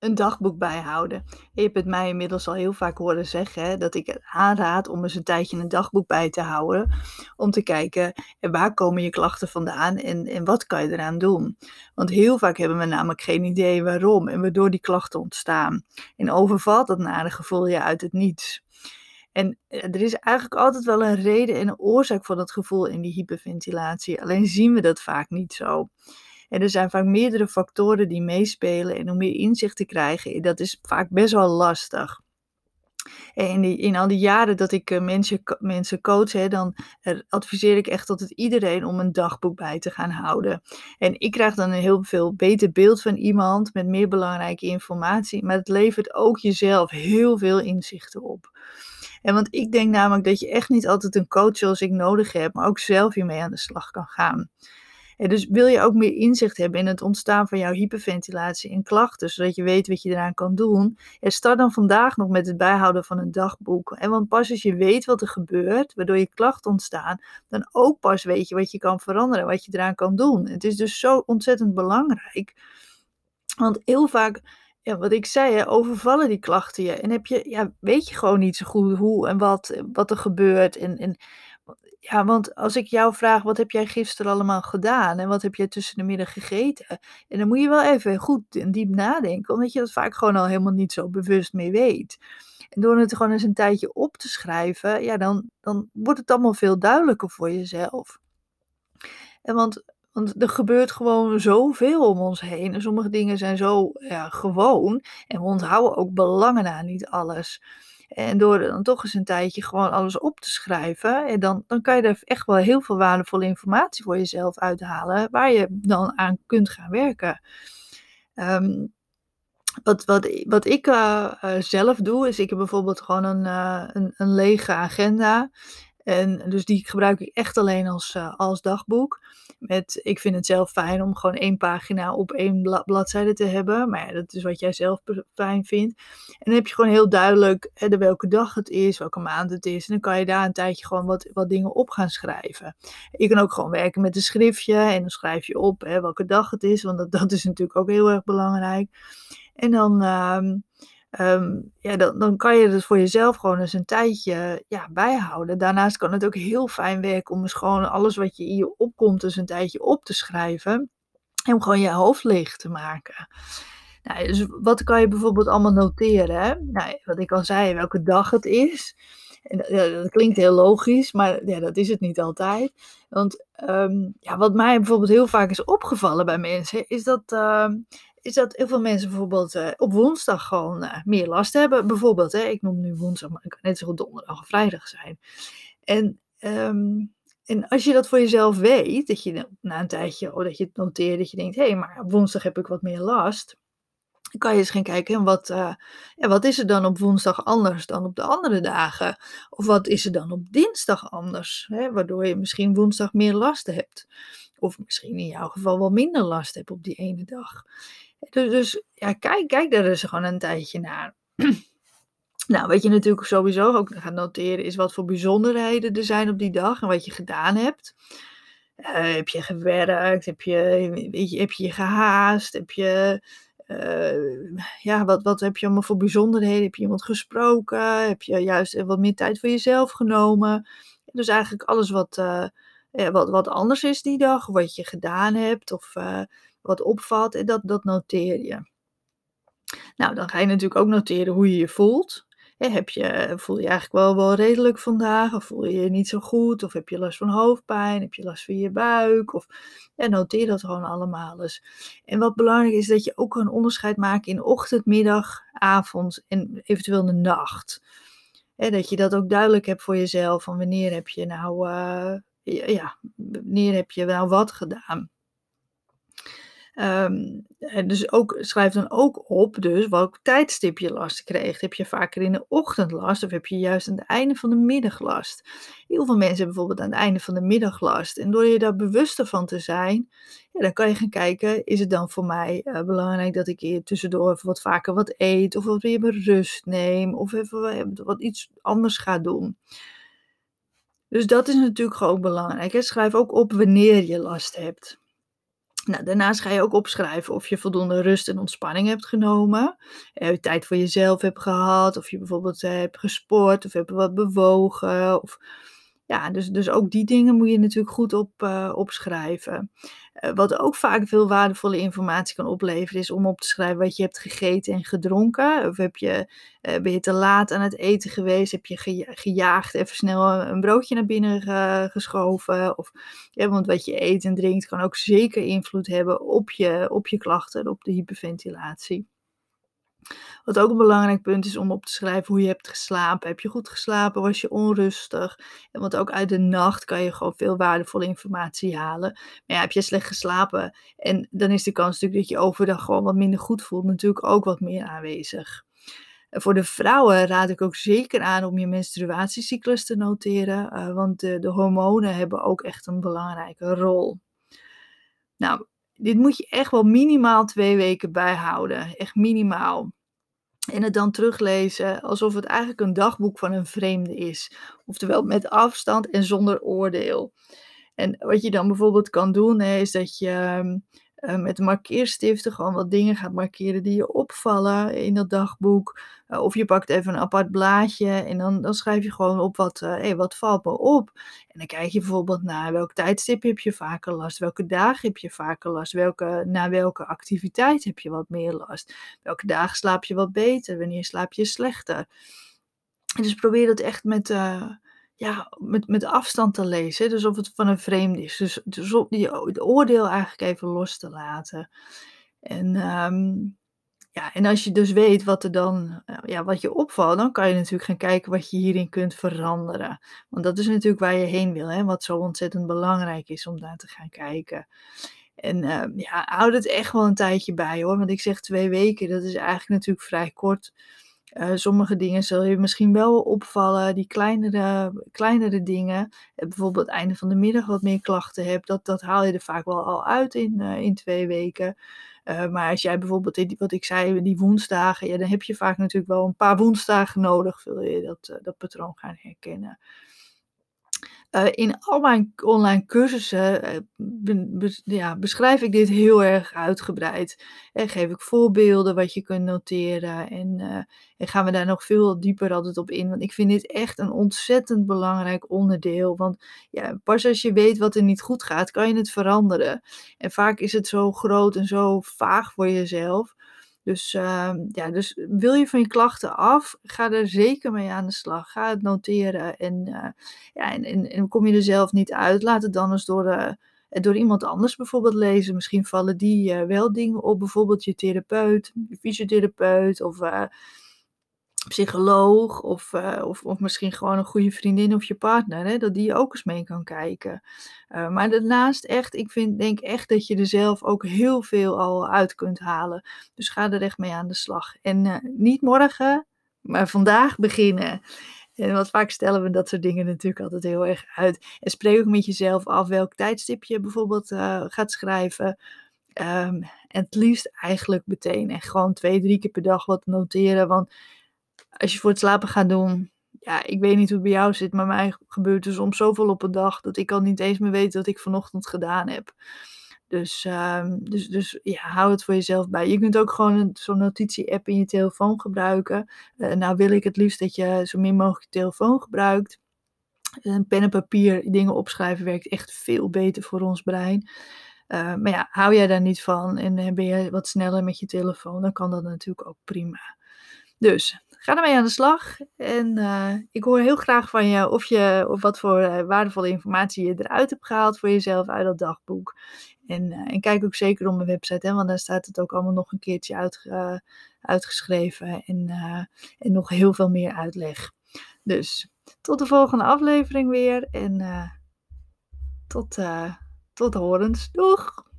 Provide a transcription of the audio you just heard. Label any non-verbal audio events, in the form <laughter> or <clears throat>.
een dagboek bijhouden. Je hebt het mij inmiddels al heel vaak horen zeggen hè, dat ik het aanraad om eens een tijdje een dagboek bij te houden. Om te kijken waar komen je klachten vandaan en, en wat kan je eraan doen. Want heel vaak hebben we namelijk geen idee waarom en waardoor die klachten ontstaan. En overvalt dat nare gevoel je uit het niets. En eh, er is eigenlijk altijd wel een reden en een oorzaak voor dat gevoel in die hyperventilatie. Alleen zien we dat vaak niet zo. En er zijn vaak meerdere factoren die meespelen. En om meer inzicht te krijgen, dat is vaak best wel lastig. En in, in al die jaren dat ik uh, mensen, mensen coach, hè, dan adviseer ik echt het iedereen om een dagboek bij te gaan houden. En ik krijg dan een heel veel beter beeld van iemand met meer belangrijke informatie. Maar het levert ook jezelf heel veel inzichten op. En want ik denk namelijk dat je echt niet altijd een coach zoals ik nodig heb, maar ook zelf hiermee aan de slag kan gaan. Dus wil je ook meer inzicht hebben in het ontstaan van jouw hyperventilatie en klachten, zodat je weet wat je eraan kan doen. En start dan vandaag nog met het bijhouden van een dagboek. En want pas als je weet wat er gebeurt, waardoor je klachten ontstaan, dan ook pas weet je wat je kan veranderen, wat je eraan kan doen. Het is dus zo ontzettend belangrijk. Want heel vaak ja, wat ik zei, overvallen die klachten je. En heb je, ja, weet je gewoon niet zo goed hoe en wat, wat er gebeurt. En ja, want als ik jou vraag, wat heb jij gisteren allemaal gedaan? En wat heb jij tussen de middag gegeten? En dan moet je wel even goed en diep nadenken, omdat je dat vaak gewoon al helemaal niet zo bewust mee weet. En door het gewoon eens een tijdje op te schrijven, ja, dan, dan wordt het allemaal veel duidelijker voor jezelf. En want want er gebeurt gewoon zoveel om ons heen. En sommige dingen zijn zo ja, gewoon. En we onthouden ook belangen na niet alles. En door dan toch eens een tijdje gewoon alles op te schrijven, en dan, dan kan je er echt wel heel veel waardevolle informatie voor jezelf uithalen, waar je dan aan kunt gaan werken. Ehm, wat, wat, wat ik uh, zelf doe, is ik heb bijvoorbeeld gewoon een, een, een lege agenda. En dus die gebruik ik echt alleen als, uh, als dagboek. Met, ik vind het zelf fijn om gewoon één pagina op één bladzijde te hebben. Maar ja, dat is wat jij zelf fijn vindt. En dan heb je gewoon heel duidelijk hè, de welke dag het is, welke maand het is. En dan kan je daar een tijdje gewoon wat, wat dingen op gaan schrijven. Je kan ook gewoon werken met een schriftje. En dan schrijf je op hè, welke dag het is. Want dat, dat is natuurlijk ook heel erg belangrijk. En dan... Uh, Um, ja, dan, dan kan je het voor jezelf gewoon eens een tijdje ja, bijhouden. Daarnaast kan het ook heel fijn werken om eens gewoon alles wat je in je opkomt eens een tijdje op te schrijven. En om gewoon je hoofd leeg te maken. Nou, dus wat kan je bijvoorbeeld allemaal noteren? Hè? Nou, wat ik al zei, welke dag het is. En ja, dat klinkt heel logisch, maar ja, dat is het niet altijd. Want um, ja, wat mij bijvoorbeeld heel vaak is opgevallen bij mensen, is dat uh, is dat heel veel mensen bijvoorbeeld uh, op woensdag gewoon uh, meer last hebben. Bijvoorbeeld, hè, ik noem nu woensdag, maar het kan net zo goed donderdag of vrijdag zijn. En, um, en als je dat voor jezelf weet, dat je na een tijdje, oh, dat je het noteert, dat je denkt, hé, hey, maar op woensdag heb ik wat meer last. Dan kan je eens gaan kijken, wat, ja, wat is er dan op woensdag anders dan op de andere dagen? Of wat is er dan op dinsdag anders? Hè, waardoor je misschien woensdag meer last hebt. Of misschien in jouw geval wel minder last hebt op die ene dag. Dus, dus ja, kijk, kijk daar dus gewoon een tijdje naar. <clears throat> nou, wat je natuurlijk sowieso ook gaat noteren is wat voor bijzonderheden er zijn op die dag en wat je gedaan hebt. Uh, heb je gewerkt? Heb je, weet je, heb je gehaast? Heb je, uh, ja, wat, wat heb je allemaal voor bijzonderheden? Heb je iemand gesproken? Heb je juist wat meer tijd voor jezelf genomen? Dus eigenlijk alles wat, uh, wat, wat anders is die dag, wat je gedaan hebt of wat opvalt en dat, dat noteer je. Nou, dan ga je natuurlijk ook noteren hoe je je voelt. heb je, voel je eigenlijk wel, wel redelijk vandaag? Of voel je je niet zo goed? Of heb je last van hoofdpijn? Heb je last van je buik? Of ja, noteer dat gewoon allemaal eens. En wat belangrijk is, dat je ook een onderscheid maakt in ochtend, middag, avond en eventueel de nacht. dat je dat ook duidelijk hebt voor jezelf. Van wanneer heb je nou, uh, ja, wanneer heb je nou wat gedaan? Um, dus ook, schrijf dan ook op dus welk tijdstip je last kreeg. Heb je vaker in de ochtend last of heb je juist aan het einde van de middag last? Heel veel mensen hebben bijvoorbeeld aan het einde van de middag last. En door je daar bewuster van te zijn, ja, dan kan je gaan kijken, is het dan voor mij uh, belangrijk dat ik hier tussendoor wat vaker wat eet of wat meer rust neem of even wat iets anders ga doen. Dus dat is natuurlijk ook belangrijk. Hè? Schrijf ook op wanneer je last hebt. Nou, daarnaast ga je ook opschrijven of je voldoende rust en ontspanning hebt genomen. Uh, tijd voor jezelf hebt gehad. Of je bijvoorbeeld uh, hebt gesport of hebt wat bewogen. Of ja, dus, dus ook die dingen moet je natuurlijk goed op, uh, opschrijven. Uh, wat ook vaak veel waardevolle informatie kan opleveren, is om op te schrijven wat je hebt gegeten en gedronken. Of heb je, uh, ben je te laat aan het eten geweest? Heb je ge gejaagd, even snel een broodje naar binnen ge geschoven? Of, ja, want wat je eet en drinkt kan ook zeker invloed hebben op je, op je klachten, op de hyperventilatie. Wat ook een belangrijk punt is om op te schrijven hoe je hebt geslapen. Heb je goed geslapen? Was je onrustig? Want ook uit de nacht kan je gewoon veel waardevolle informatie halen. Maar ja, heb je slecht geslapen? En dan is de kans natuurlijk dat je overdag gewoon wat minder goed voelt, natuurlijk ook wat meer aanwezig. Voor de vrouwen raad ik ook zeker aan om je menstruatiecyclus te noteren, uh, want de, de hormonen hebben ook echt een belangrijke rol. Nou, dit moet je echt wel minimaal twee weken bijhouden. Echt minimaal. En het dan teruglezen alsof het eigenlijk een dagboek van een vreemde is. Oftewel met afstand en zonder oordeel. En wat je dan bijvoorbeeld kan doen, is dat je ehm, uh, met markeerstiften gewoon wat dingen gaat markeren die je opvallen in dat dagboek. Uh, of je pakt even een apart blaadje en dan, dan schrijf je gewoon op wat, uh, hey, wat valt me op. En dan kijk je bijvoorbeeld naar welk tijdstip heb je vaker last, welke dagen heb je vaker last, welke, naar welke activiteit heb je wat meer last, welke dagen slaap je wat beter, wanneer slaap je slechter. dus probeer dat echt met ja, met, met afstand te lezen. Dus of het van een vreemde is. Dus, dus die, het oordeel eigenlijk even los te laten. En, um, ja, en als je dus weet wat er dan, eh, ja, wat je opvalt, dan kan je natuurlijk gaan kijken wat je hierin kunt veranderen. Want dat is natuurlijk waar je heen wil, hè, wat zo ontzettend belangrijk is om daar te gaan kijken. En uh, ja, houd het echt wel een tijdje bij hoor. Want ik zeg twee weken, dat is eigenlijk natuurlijk vrij kort. Uh, sommige dingen zul je misschien wel opvallen, die kleinere, kleinere dingen. Uh, bijvoorbeeld het einde van de middag wat meer klachten hebt, dat, dat haal je er vaak wel al uit in, uh, in twee weken. maar als jij bijvoorbeeld, wat ik zei, die woensdagen, ja, dan heb je vaak natuurlijk wel een paar woensdagen nodig, wil je dat, dat patroon gaan herkennen. Uh, in al mijn online cursussen be, ja, beschrijf ik dit heel erg uitgebreid. En geef ik voorbeelden wat je kunt noteren. En, uh, en gaan we daar nog veel dieper altijd op in. Want ik vind dit echt een ontzettend belangrijk onderdeel. Want ja, pas als je weet wat er niet goed gaat, kan je het veranderen. En vaak is het zo groot en zo vaag voor jezelf. Dus, uh, ja, dus wil je van je klachten af, ga er zeker mee aan de slag. Ga het noteren en, uh, ja, en, en, en, kom je er zelf niet uit, laat het dan eens door, uh, door iemand anders bijvoorbeeld lezen. Misschien vallen die uh, wel dingen op, bijvoorbeeld je therapeut, je fysiotherapeut of psycholoog of, uh, of, of misschien gewoon een goede vriendin of je partner, hè, dat die ook eens mee kan kijken. Uh, maar daarnaast echt, ik vind, denk echt dat je er zelf ook heel veel al uit kunt halen. Dus ga er echt mee aan de slag. En uh, niet morgen, maar vandaag beginnen. En wat vaak stellen we dat soort dingen natuurlijk altijd heel erg uit. En spreek ook met jezelf af welk tijdstip je bijvoorbeeld gaat schrijven. En het liefst eigenlijk meteen. En gewoon twee, drie keer per dag wat noteren. Want als je voor het slapen gaat doen, ja, ik weet niet hoe het bij jou zit, maar mij gebeurt er soms zoveel op een dag dat ik al niet eens meer weet wat ik vanochtend gedaan heb. Dus, uh, dus, dus ja, hou het voor jezelf bij. Je kunt ook gewoon zo'n notitie-app in je telefoon gebruiken. Uh, nou wil ik het liefst dat je zo min mogelijk je telefoon gebruikt. Een pen en papier, dingen opschrijven werkt echt veel beter voor ons brein. Uh, maar ja, hou jij daar niet van en ben je wat sneller met je telefoon, dan kan dat natuurlijk ook prima. Dus ga ermee aan de slag. En uh, ik hoor heel graag van je of, je, of wat voor uh, waardevolle informatie je eruit hebt gehaald voor jezelf uit dat dagboek. En, uh, en kijk ook zeker op mijn website, hè, want daar staat het ook allemaal nog een keertje uit, uitgeschreven. En, en nog heel veel meer uitleg. Dus tot de volgende aflevering weer. En tot, tot horens. Doeg!